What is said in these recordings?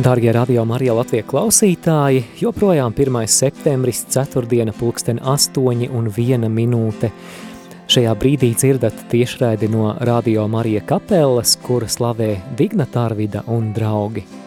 Dārgie radio Marija Latvija klausītāji, joprojām 1. septembris, ceturtdiena, pulksten 8 un 1 minūte. Šajā brīdī dzirdat tiešraidi no Radio Marija kapelas, kura slavē Dignatārvida un draugi.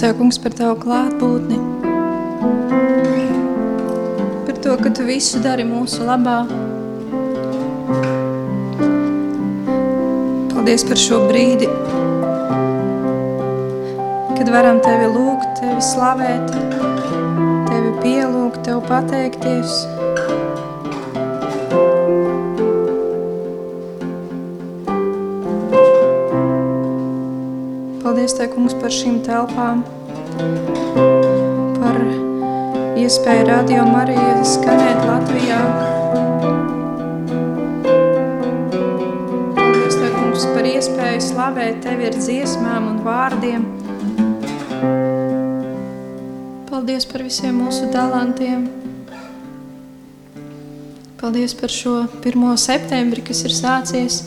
Tev, kungs, par Tavu klātbūtni. Par to, ka Tu visu dari mūsu labā. Paldies par šo brīdi, kad varam Tevi lūgt, Tevi slavēt, Tevi pielūgt, Tev pateikties. Paldies, Tev, kungs, par šīm telpām, par iespēju radio Marija skanēt Latvijā. Paldies, Tev, kungs, par iespēju slavēt Tevi ar dziesmām un vārdiem. Paldies par visiem mūsu talantiem. Paldies par šo 1. septembri, kas ir sācies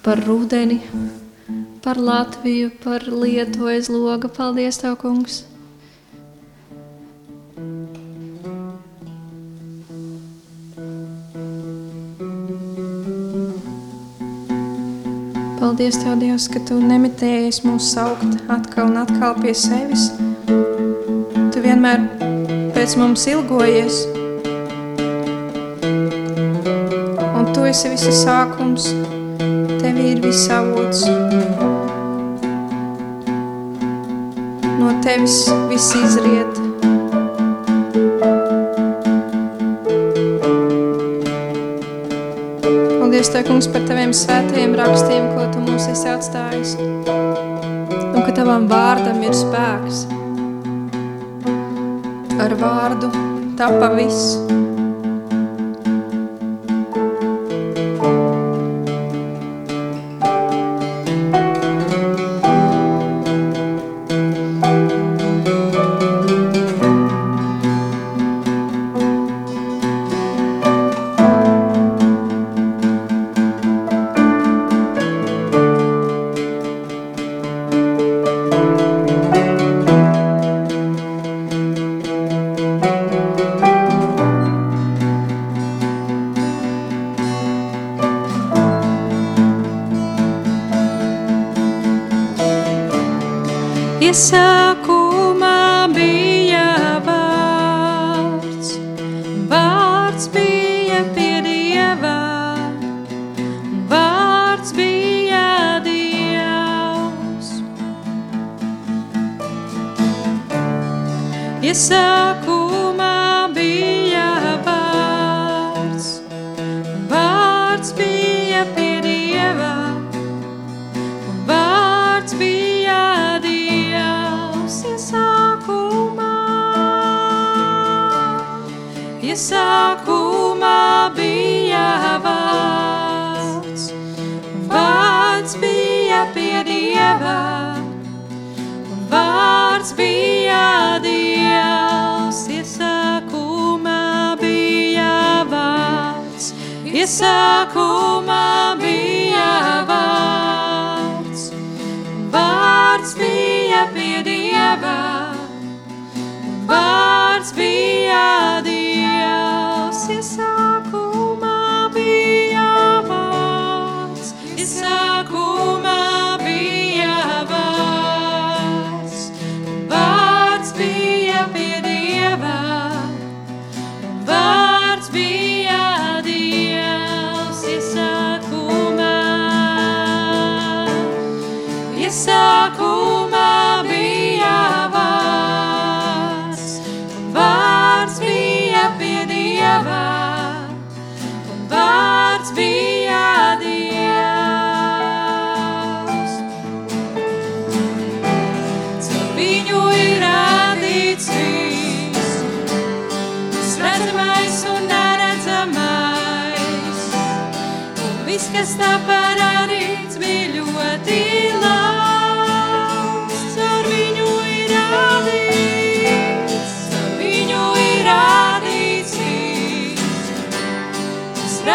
par rudeni, par Latviju, par Lietuvu aiz loga. Paldies, Tev, kungs! Paldies, Tev, Dievs, ka Tu nemitējies mūs saukt atkal un atkal pie sevis. Tu vienmēr pēc mums ilgojies. Un Tu esi visa sākums, Tevī ir viss avots. Tevis viss izriet. Paldies, Tev, kungs, par Taviem svētajiem rakstiem, ko Tu mums esi atstājis. Un ka Tavam vārdam ir spēks. Ar vārdu tapa viss. Yes, I could. Iesākumā bija vārds, vārds bija pie Dieva, vārds bija Dievs,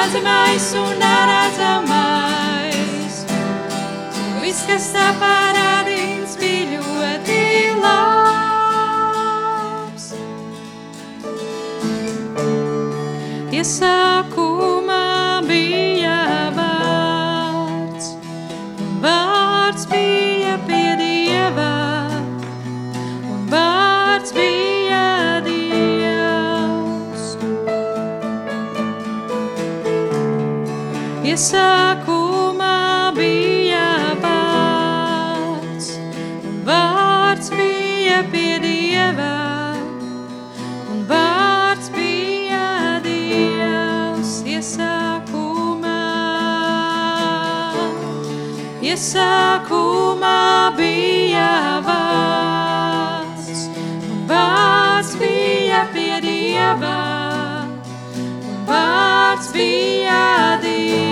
redzamais un neredzamais, viss, kas tā parādīts, bija ļoti labs. Iesākumā Iesākumā bija vārds, un vārds bija pie Dieva, un vārds bija Dievs iesākumā. Iesākumā bija vārds, un vārds bija pie Dieva, un vārds bija Dievs.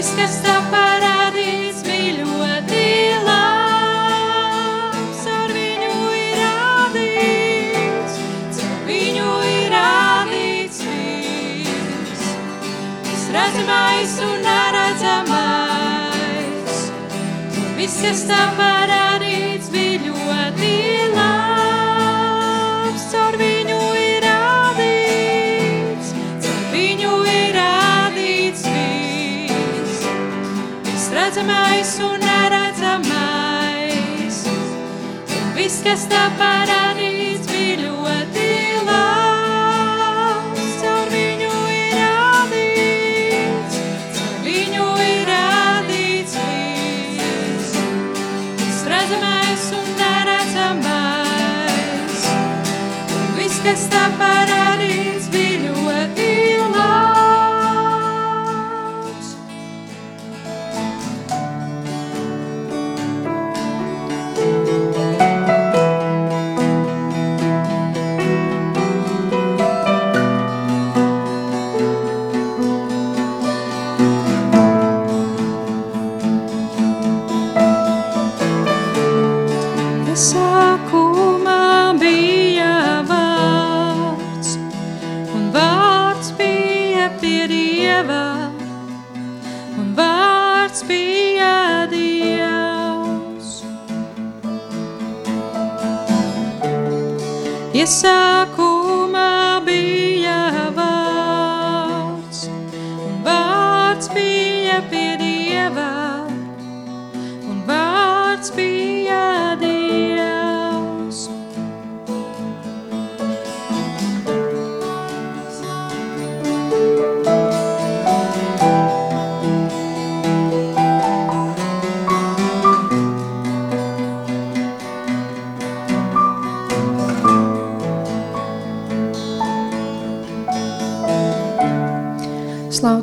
Viss, kas tā parādīts, bija ļoti labs. Ar viņu ir radīts, caur viņu ir radīts viss, viss redzamais un neredzamais. Viss, kas tā parādīts, redzamais un neredzamais. Viss, kas tā parādīts,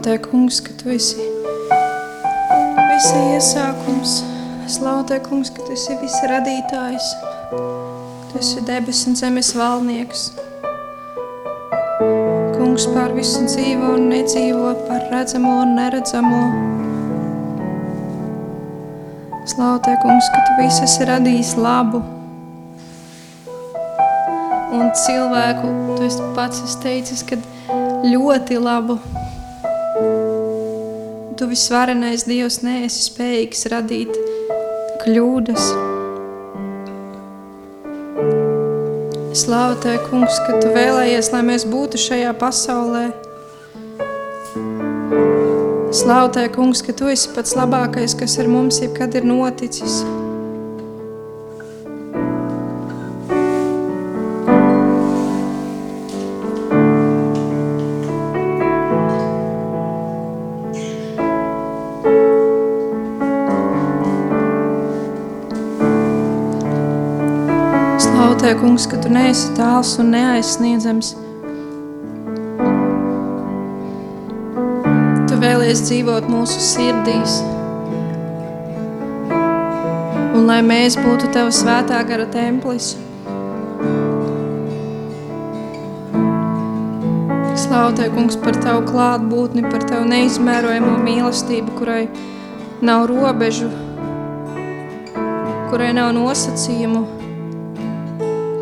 Tev, kungs, ka Tu esi visi iesākums, Slavu Tev, kungs, ka Tu esi viss radītājs. Tu esi debes un zemes valdnieks. Kungs pār visu dzīvo un nedzīvo, par redzamo un neredzamo. Slavu Tev, kungs, ka Tu viss esi radījis labu. Un cilvēku, Tu esi pats esi teicis, ka ļoti labu. Tu visvarenais Dievs neesi spējīgs radīt kļūdas. Slāva Tev, kungs, ka Tu vēlējies, lai mēs būtu šajā pasaulē. Slāva Tev, kungs, ka Tu esi pats labākais, kas ar mums jebkad ir noticis. Tev, kungs, ka Tu neesi tāls un neaizsniedzams. Tu vēlies dzīvot mūsu sirdīs. Un lai mēs būtu Tava svētā gara templis. Slavu Tev, kungs, par Tavu klātbūtni, par Tavu neizmērojamo mīlestību, kurai nav robežu, kurai nav nosacījumu,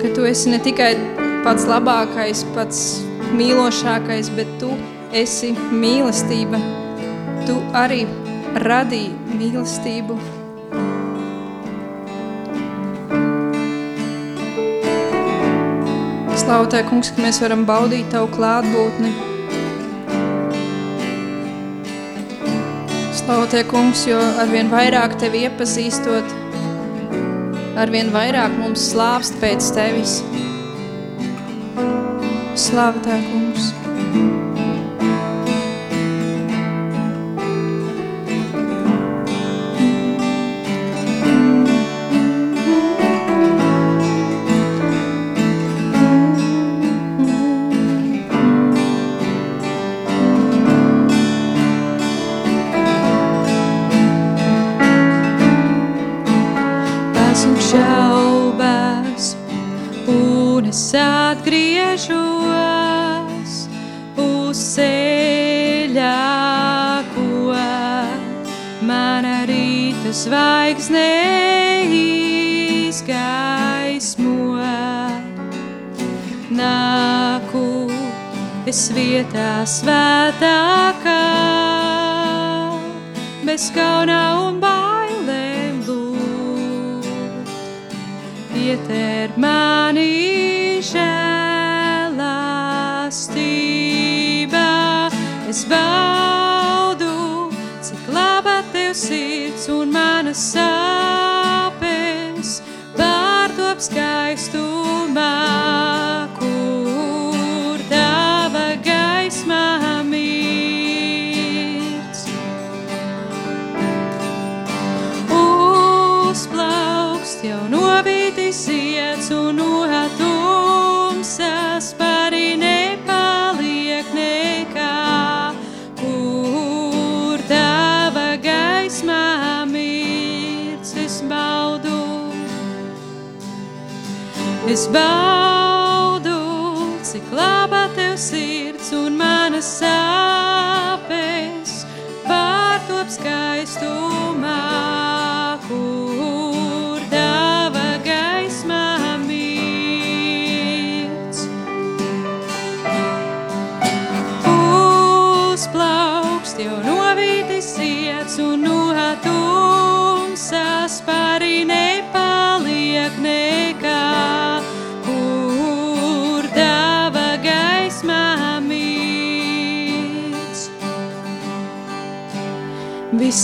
ka tu esi ne tikai pats labākais, pats mīlošākais, bet tu esi mīlestība. Tu arī radīji mīlestību. Slavu Tev, kungs, ka mēs varam baudīt Tavu klātbūtni. Slavu Tev, kungs, jo arvien vairāk Tevi iepazīstot, arvien vairāk mums slāpst pēc Tevis. Slāva Tev, kungs! Es vietā svētākā, bez kauna un bailēm lūgt. Ieter mani žēlastībā, es baudu, cik laba tev sirds un man manas sāpes pārtop skaistumā, Es baudu, cik laba tev sirds un manas sāpes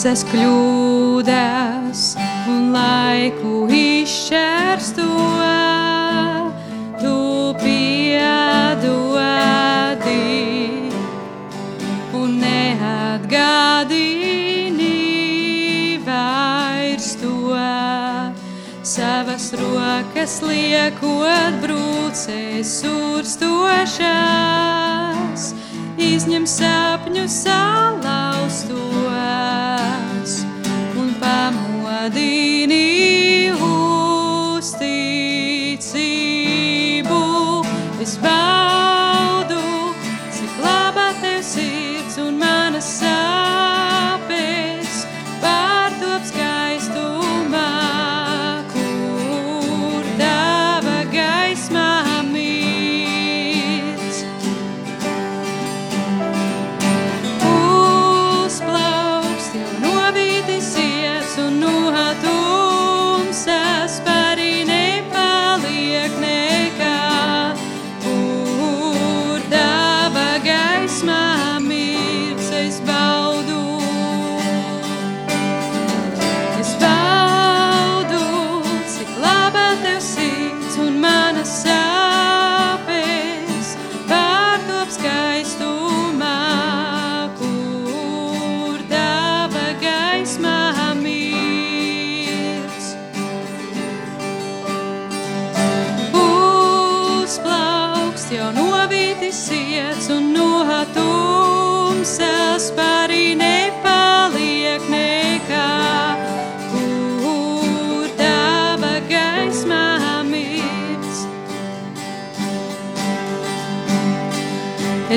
visas kļūdas un laiku izšķērsto. Tu piedodi un neatgādini vairs to. Savas rokas liekot brūcēs urstošās, izņem sapņu salauztos The.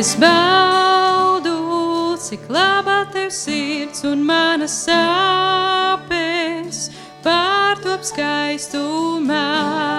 Es baudu, cik laba tev sirds un mana sāpes pārtop skaistumā.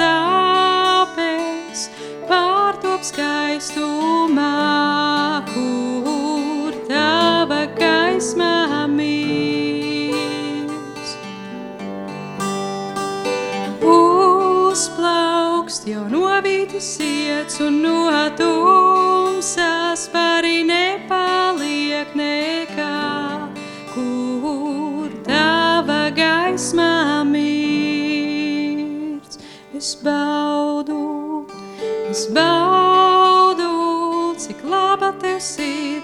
sāpes pārtop skaistumā, kur tava gaismā mīs. Uzplaukst jau novītis iet un notur,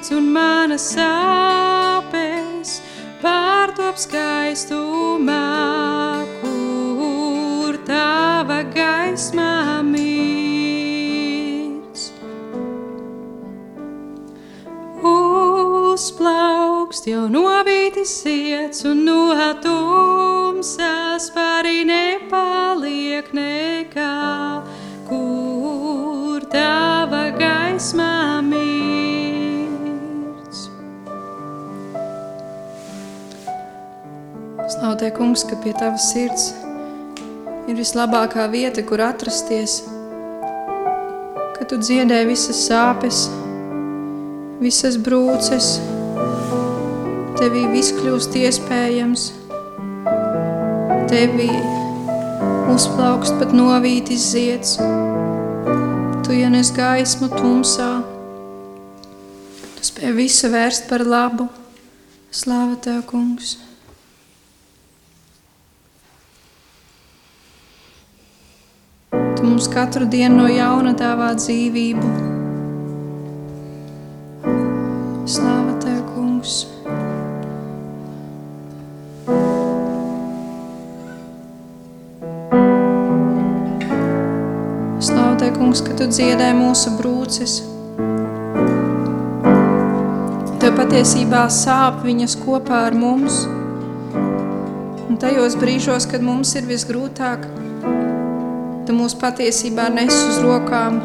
sirds un manas sāpes pārtop skaistumā, kur tava gaismā mīts. Uzplaukst jau novītis sirds un no tumsas pārī nepaliek nekā, kur tava gaismā mīts. Tev, kungs, ka pie Tavas sirds ir vislabākā vieta, kur atrasties, ka Tu dziedē visas sāpes, visas brūces, Tevī viss kļūst iespējams, Tevī uzplaukst pat novītis zieds, Tu ienes gaismu tumsā, Tu spēj visu vērst par labu, Slāva Tev, kungs! Mums katru dienu no jauna dāvā dzīvību. Slāva Tev, kungs! Slāva Tev, kungs, ka Tu dziedē mūsu brūces. Tev patiesībā sāp viņas kopā ar mums. Un tajos brīžos, kad mums ir visgrūtāk, Tu mūs patiesībā nes uz rokām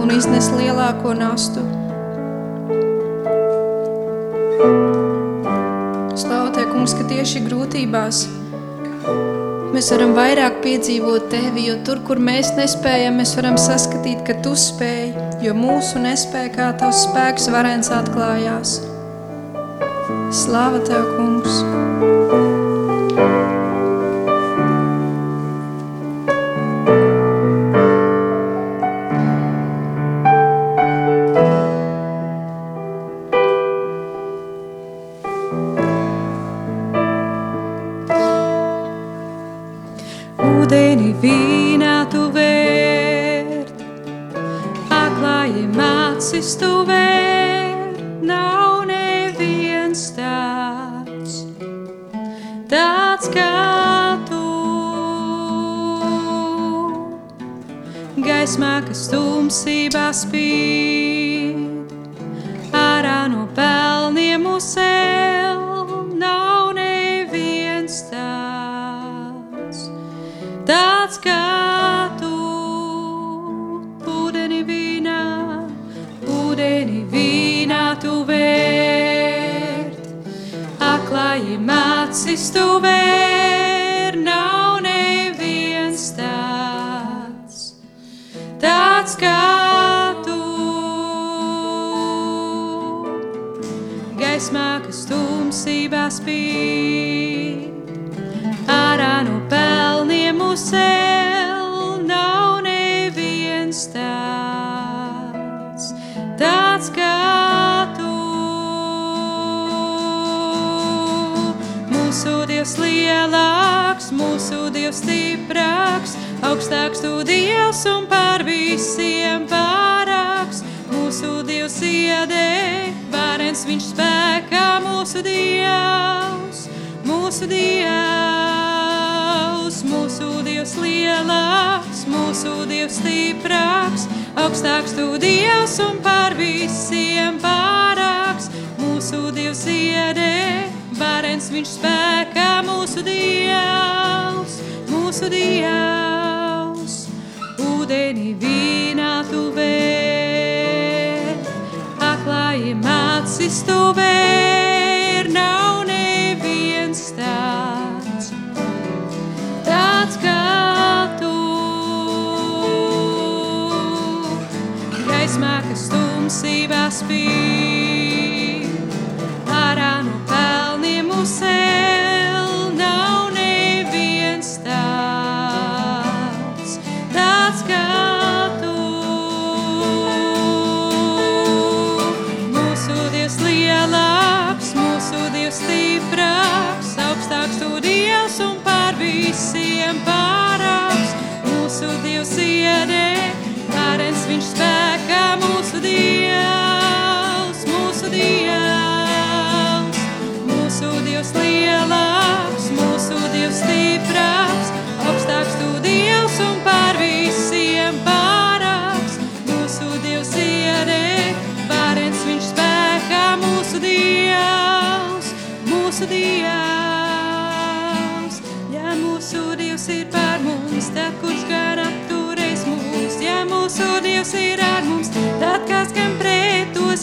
un iznes lielāko nastu. Slavu Tev, kungs, ka tieši grūtībās mēs varam vairāk piedzīvot Tevi, jo tur, kur mēs nespējam, mēs varam saskatīt, ka Tu spēj, jo mūsu nespēja kā Tavs spēks varens atklājās. Slāva Tev, kungs! Acis tu vērt, nav neviens tāds, tāds kā tu. Gaismā, kas tumsībā spīd, Dievs stiprāks, augstāks tu Dievs un par visiem pārāks. Mūsu Dievs iedē, varens viņš spēkā, mūsu Dievs, mūsu Dievs, mūsu Dievs lielāks, mūsu Dievs stiprāks, augstāks tu Dievs un par visiem pārāks. Mūsu Dievs iedē, varens viņš spēkā, mūsu Dievs, mūsu Dievs, ūdeni vīnā tu vēr, aklājiem acis tu vēr, nav neviens tāds, tāds kā tu. Gaismā, kas tumsībā spīd, varens viņš spēkā,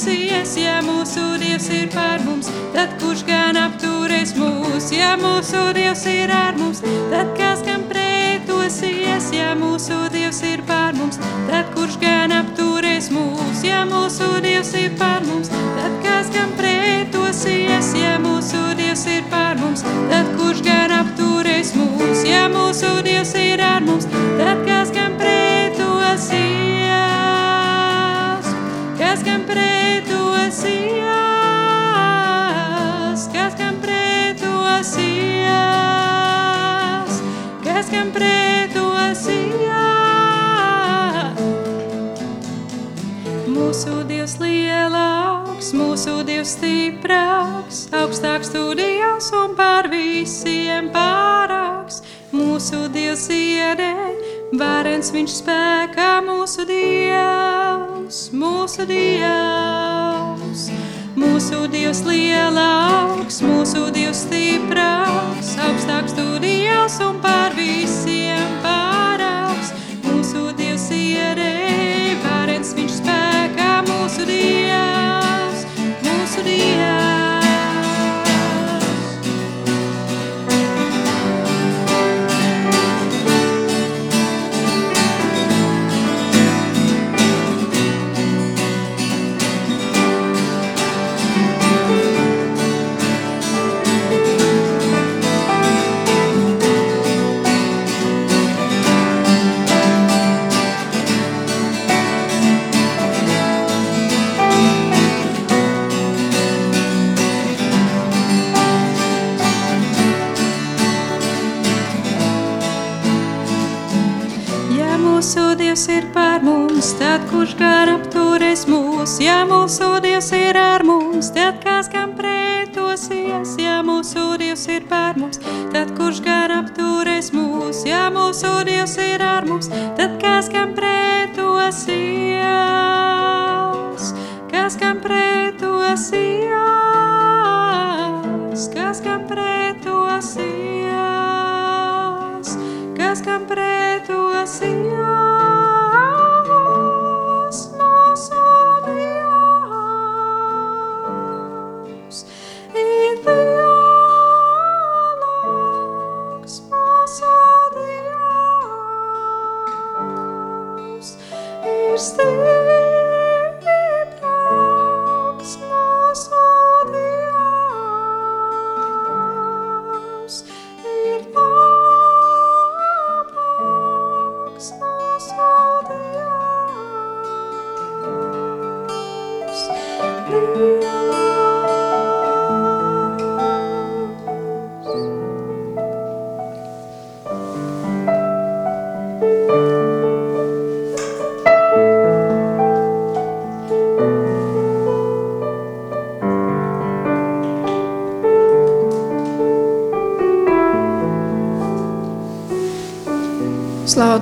dosies, ja mūsu Dievs ir par mums, tad kurš gan apturēs mūs, ja mūsu Dievs ir ar mums, tad kas gan pretosies, ja mūsu Dievs ir par mums, tad kurš gan apturēs mūs, ja mūsu Dievs ir par mums, tad kas gan pretosies, ja mūsu Dievs ir par mums, tad kurš gan apturēs mūs, ja mūsu Dievs ir ar mums, tad kas kas gan pretosies, kas gan pretosies, kas gan pretosies. Mūsu Dievs lielāks, mūsu Dievs stiprāks, augstāks studijās un par visiem pārāks. Mūsu Dievs iedē, varens viņš spēkā mūsu Dievs, mūsu Dievs, mūsu Dievs lielāks, mūsu Dievs stiprāks, augstāks tu Dievs un pār visiem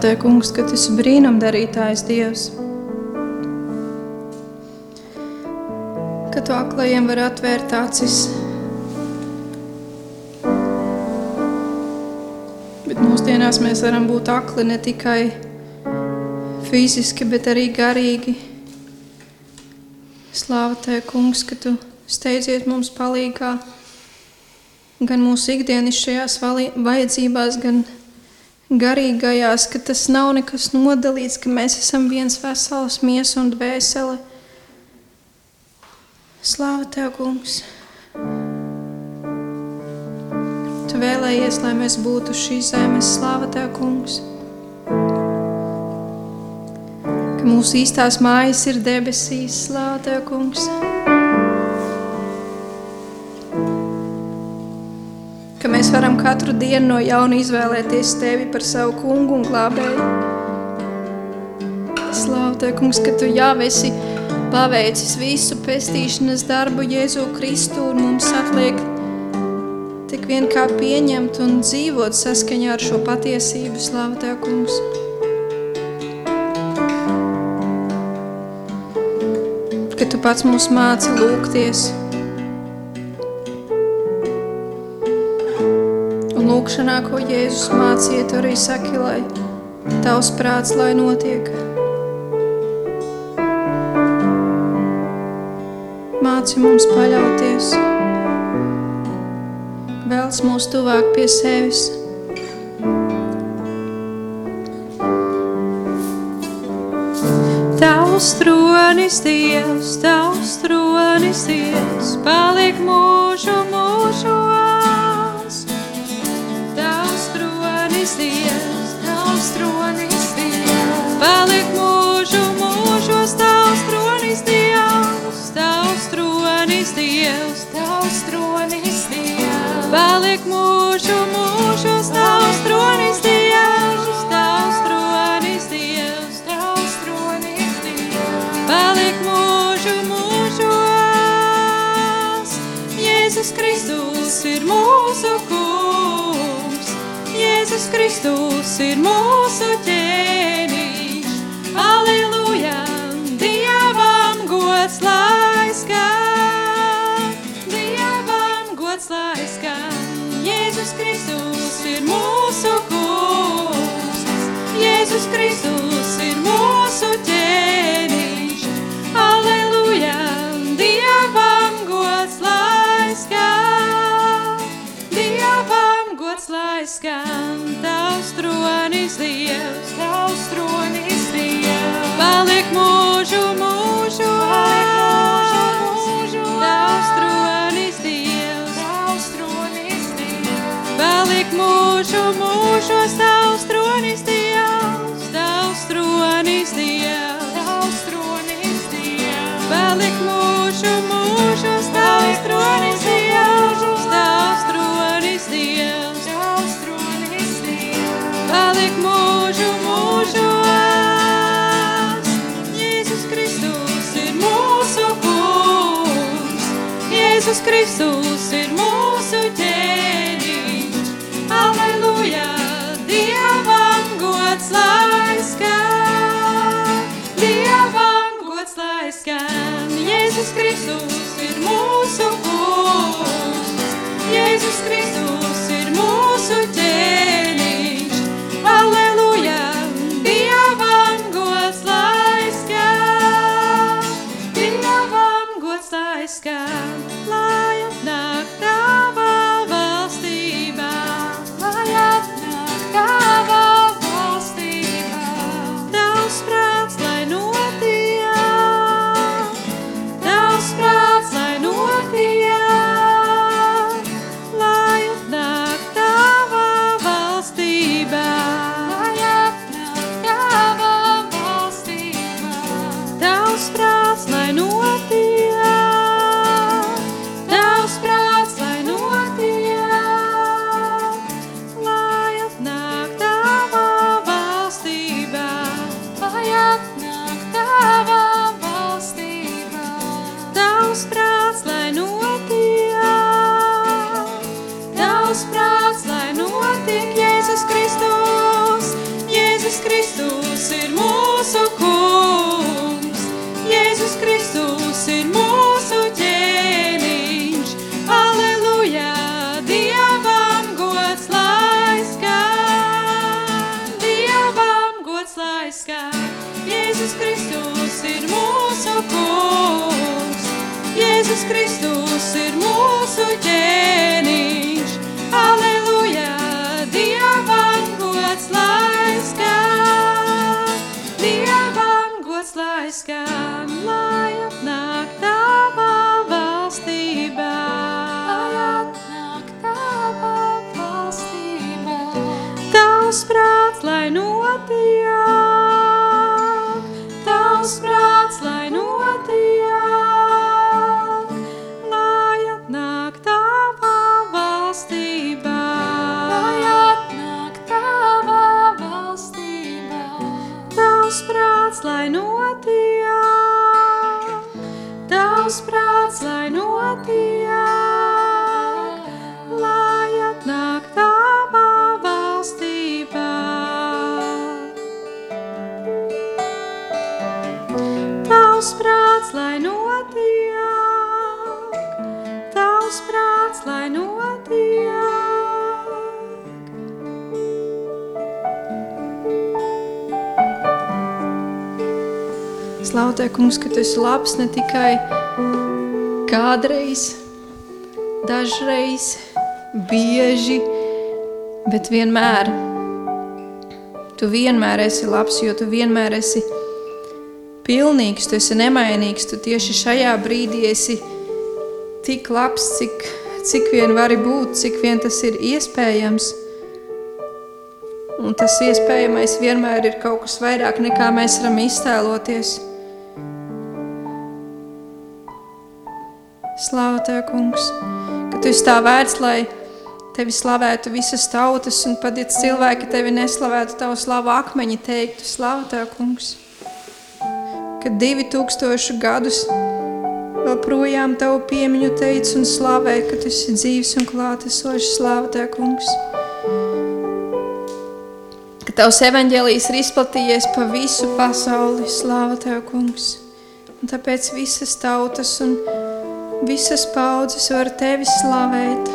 Tev, kungs, ka Tu esi brīnumdarītājs Dievs. Ka Tu aklajiem var atvērt acis. Bet mūsdienās mēs varam būt akli ne tikai fiziski, bet arī garīgi. Slāva Tev, kungs, ka Tu steidziet mums palīgā gan mūsu ikdienas šajās vajadzībās, gan garīgajās, ka tas nav nekas nodalīts, ka mēs esam viens vesels miesa un dvēsele. Slāva Tev, kungs! Tu vēlējies, lai mēs būtu šīs zemes. Slāva Tev, kungs! Ka mūsu īstās mājas ir debesīs. Slāva Tev, kungs! ka katru dienu no jauna izvēlēties Tevi par savu kungu un glābēju. Slāv Tev, kungs, ka Tu jau esi paveicis visu pestīšanas darbu Jēzu Kristu un mums atliek tik vien kā pieņemt un dzīvot saskaņā ar šo patiesību. Slāv Tev, kungs! Ka Tu pats mūs māci lūgties, lūkšanā, ko Jēzus mācīja, tu arī saki, lai tavs prāts, lai notiek. māci mums paļauties, vēls mūs tuvāk pie sevis. Tavs tronis, Dievs, tavs tronis, Dievs, paliek mūžu mūžos. Dievs, tavs tronis, Dievs, paliek mūžu mūžos. Tavs tronis, Dievs, tavs tronis, Dievs, tavs tronis, Dievs, paliek mūžu mūžos. Kristus ir mūsu ķēniņš. Lai skan. Tavs tronis Dievs, tavs tronis Dievs, paliek mūžu mūžu, Tavs tronis Dievs, tavs tronis Dievs, paliek mūžu mūžos, tavs tronis Dievs, tavs tronis Dievs, tavs tronis Dievs, paliek mūžu mūžos, Jēzus skan. Jēzus Kristus ir mūsu kungs, Jēzus Kristus ir mūsu ķēniņš. Aleluja, Dievam gods lai skan, Dievam gods lai skan, lai atnāk tava valstībā. Lai atnāk tava valstībā. Tavs prāts, lai notiek, tavs prāts, lai notiek, lai atnāk tava valstībā. Lai atnāk tava valstībā. Tavs prāts, lai notiek, tavs prāts, lai notiek, Slavu Tev, kungs, ka Tu esi labs ne tikai kādreiz, dažreiz, bieži, bet vienmēr. Tu vienmēr esi labs, jo tu vienmēr esi pilnīgs, tu esi nemainīgs, tu tieši šajā brīdī esi tik labs, cik, cik vien vari būt, cik vien tas ir iespējams. Un tas iespējamais vienmēr ir kaut kas vairāk nekā mēs varam iztēloties. Slāva Tev, kungs, ka Tu esi tā vērts, lai Tevi slavētu visas tautas, un pat, ja cilvēki Tevi neslavētu, Tavu slavu akmeņi teiktu, slāva Tev, kungs, ka divi tūkstošu gadus vēl projām Tavu piemiņu teicu un slavē, ka Tu esi dzīves un klātesoši, slāva Tev, kungs. Ka Tavs evaņģēlijs ir izplatījies pa visu pasauli, slāva Tev, kungs. Un tāpēc visas tautas un visas paudzes var tevi slavēt.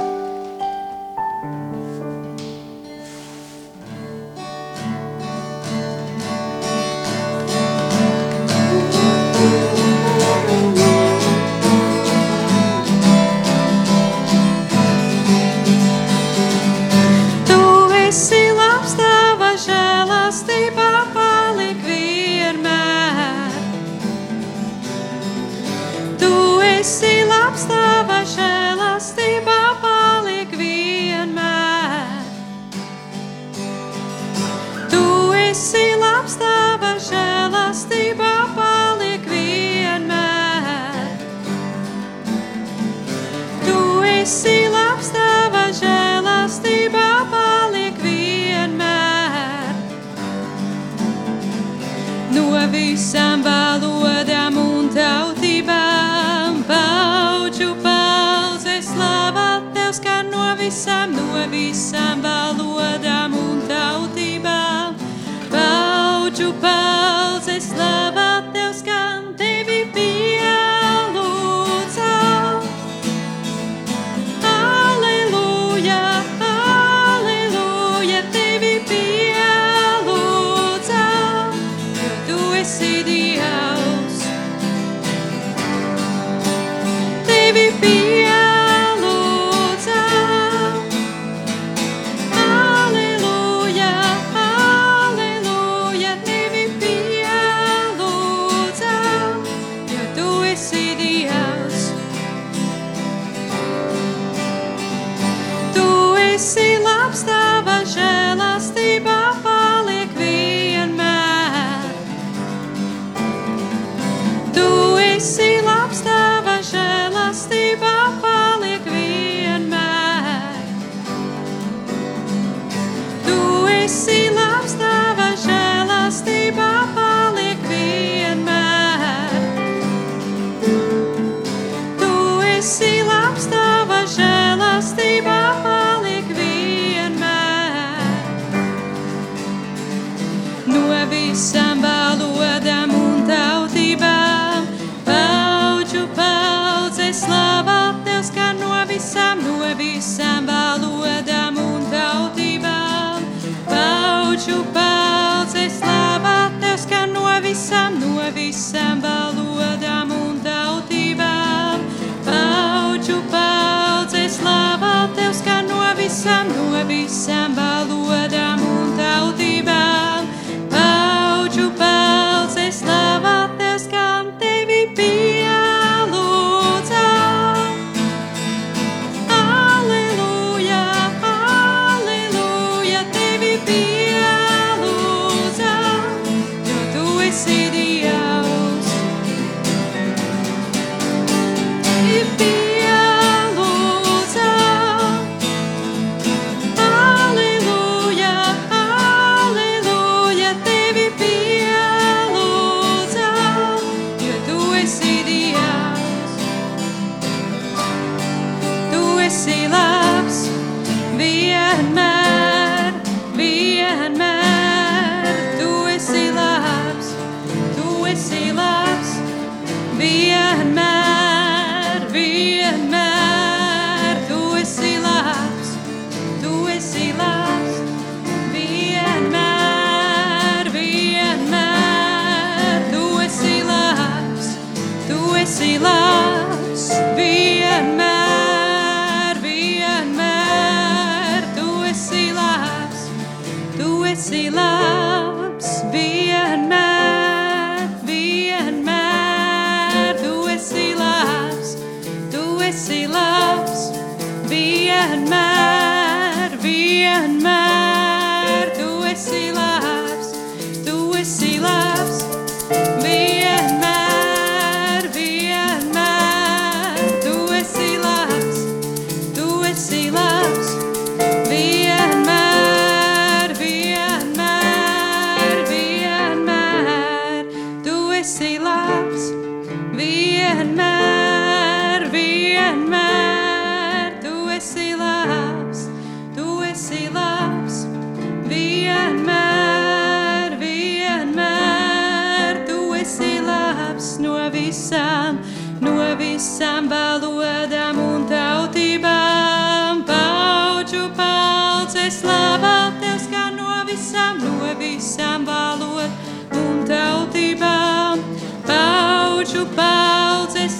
visām valodām un tautībām. Pauģu palce slavā tev skan no visām, no visām valodām un tautībām. Pauģu palce slavā.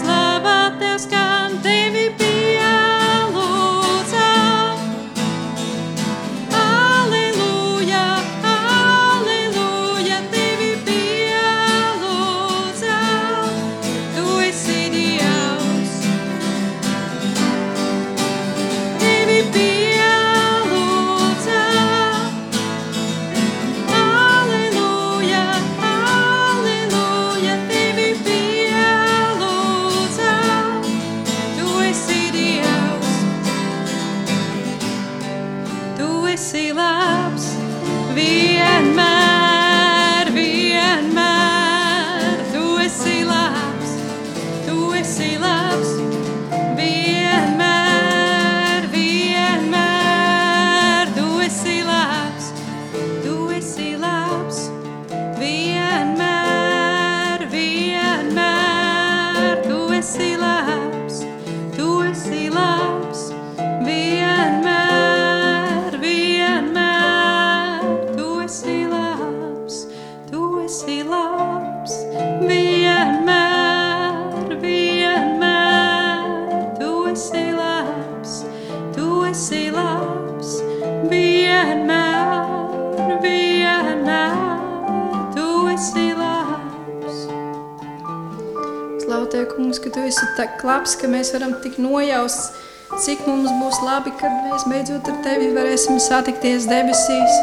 Labs, ka mēs varam tik nojaust, cik mums būs labi, kad mēs beidzot ar tevi varēsim satikties debesīs.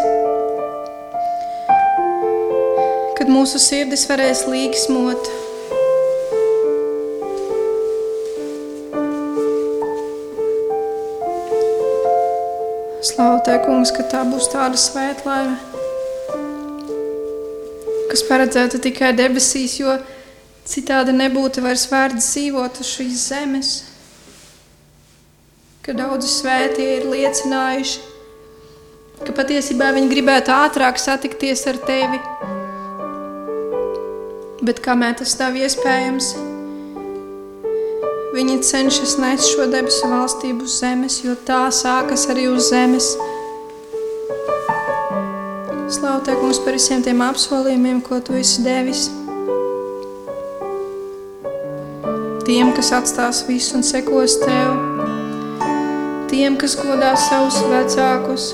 Kad mūsu sirdis varēs līksmot. Slavu Tev, kungs, ka tā būs tāda svētlaime, kas paredzēta tikai debesīs, jo Citādi nebūtu vairs vērts dzīvot uz šīs zemes, ka daudzi svētie ir liecinājuši, ka patiesībā viņi gribētu ātrāk satikties ar tevi. Bet kamēr tas nav iespējams, viņi cenšas nest šo debesu valstību uz zemes, jo tā sākas arī uz zemes. Slavu Tev, kungs, par visiem tiem apsolījumiem, ko Tu esi devis. Tiem, kas atstās visu un sekos Tev, tiem, kas godās savus vecākus.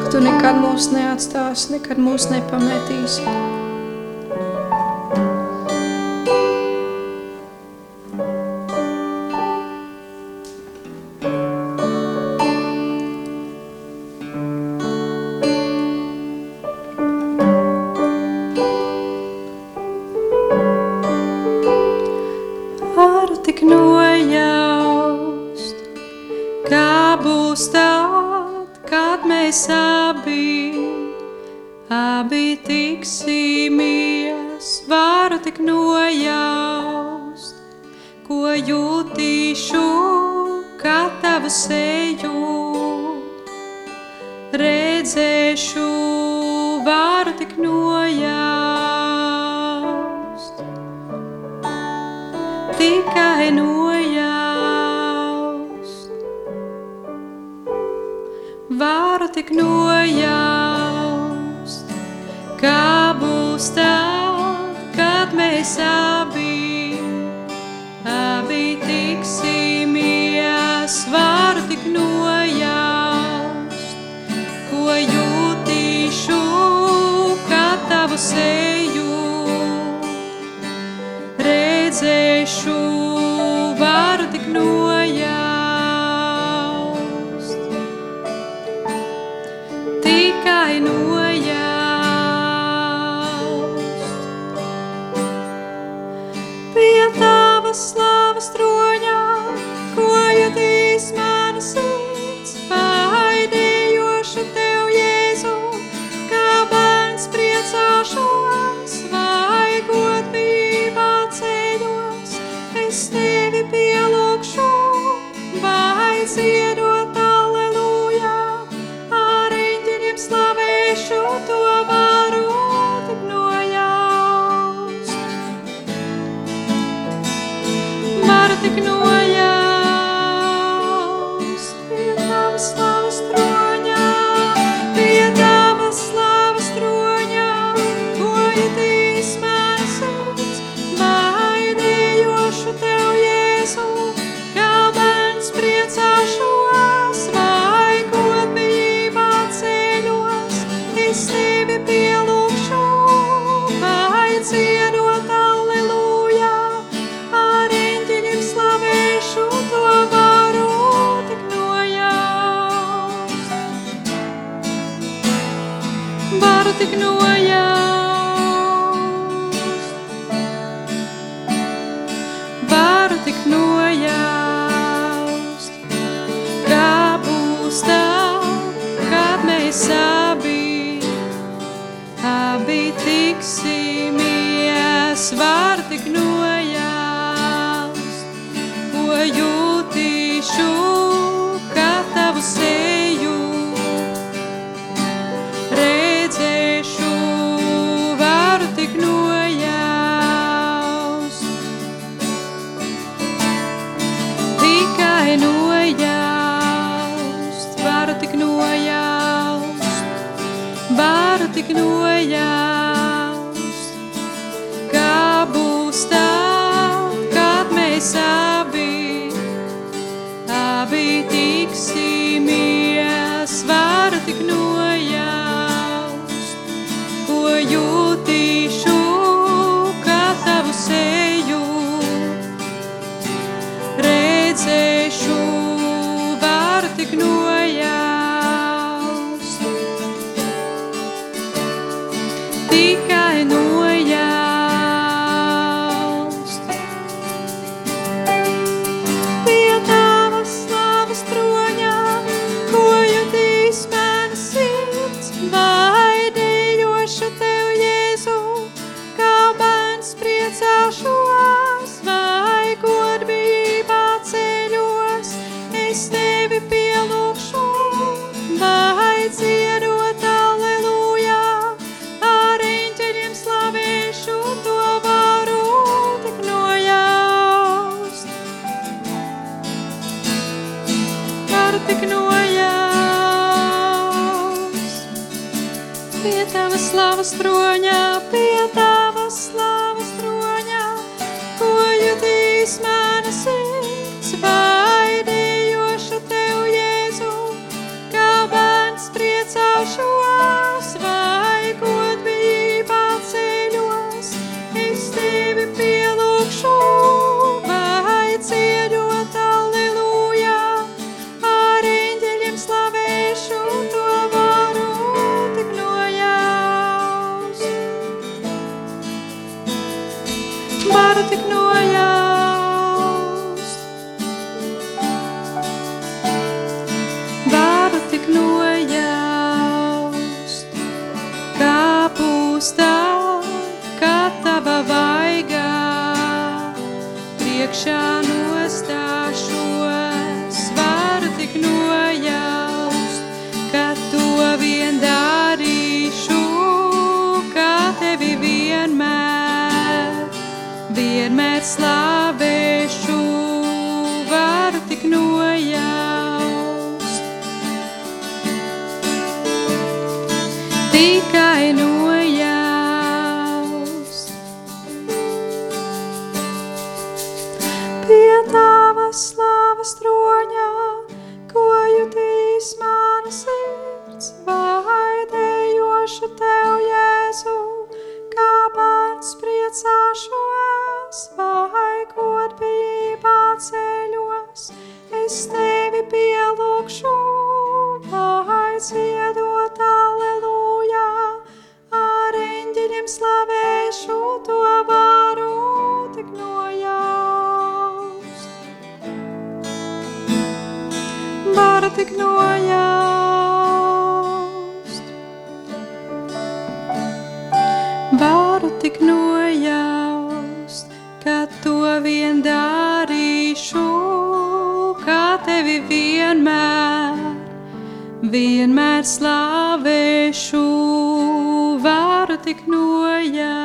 Ka Tu nekad mūs neatstās, nekad mūs nepametīsi. redzēšu, varu tik nojaust, tikai nojaust, varu tik nojaust. Tavas vaidējošu tev, Jēzu, kā bērns priecāšos, vai godbībā ceļos, es tevi pielūkšu, vai dziedot allelujā, ar eņģeļiem slavēšu, to varu tik nojaust. Varu tik nojaust. Vienmēr slavēšu, varu tik nojaust.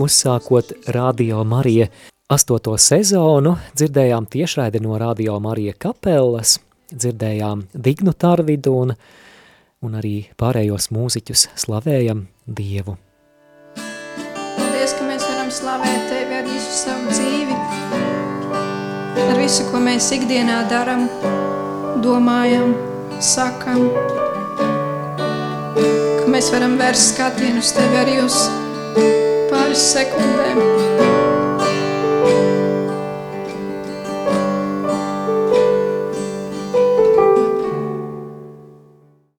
Uzsākot Radio Marija astoto sezonu, dzirdējām tiešraidi no Radio Marija kapelas, dzirdējām Dignu Tarvidu un, un arī pārējos mūziķus slavējam Dievu. Paldies, ka mēs varam slavēt Tevi ar visu savu dzīvi. ar visu, ko mēs ikdienā daram, domājam, sakam, ka mēs varam vērst skatienu uz Tevi arī uz secundários.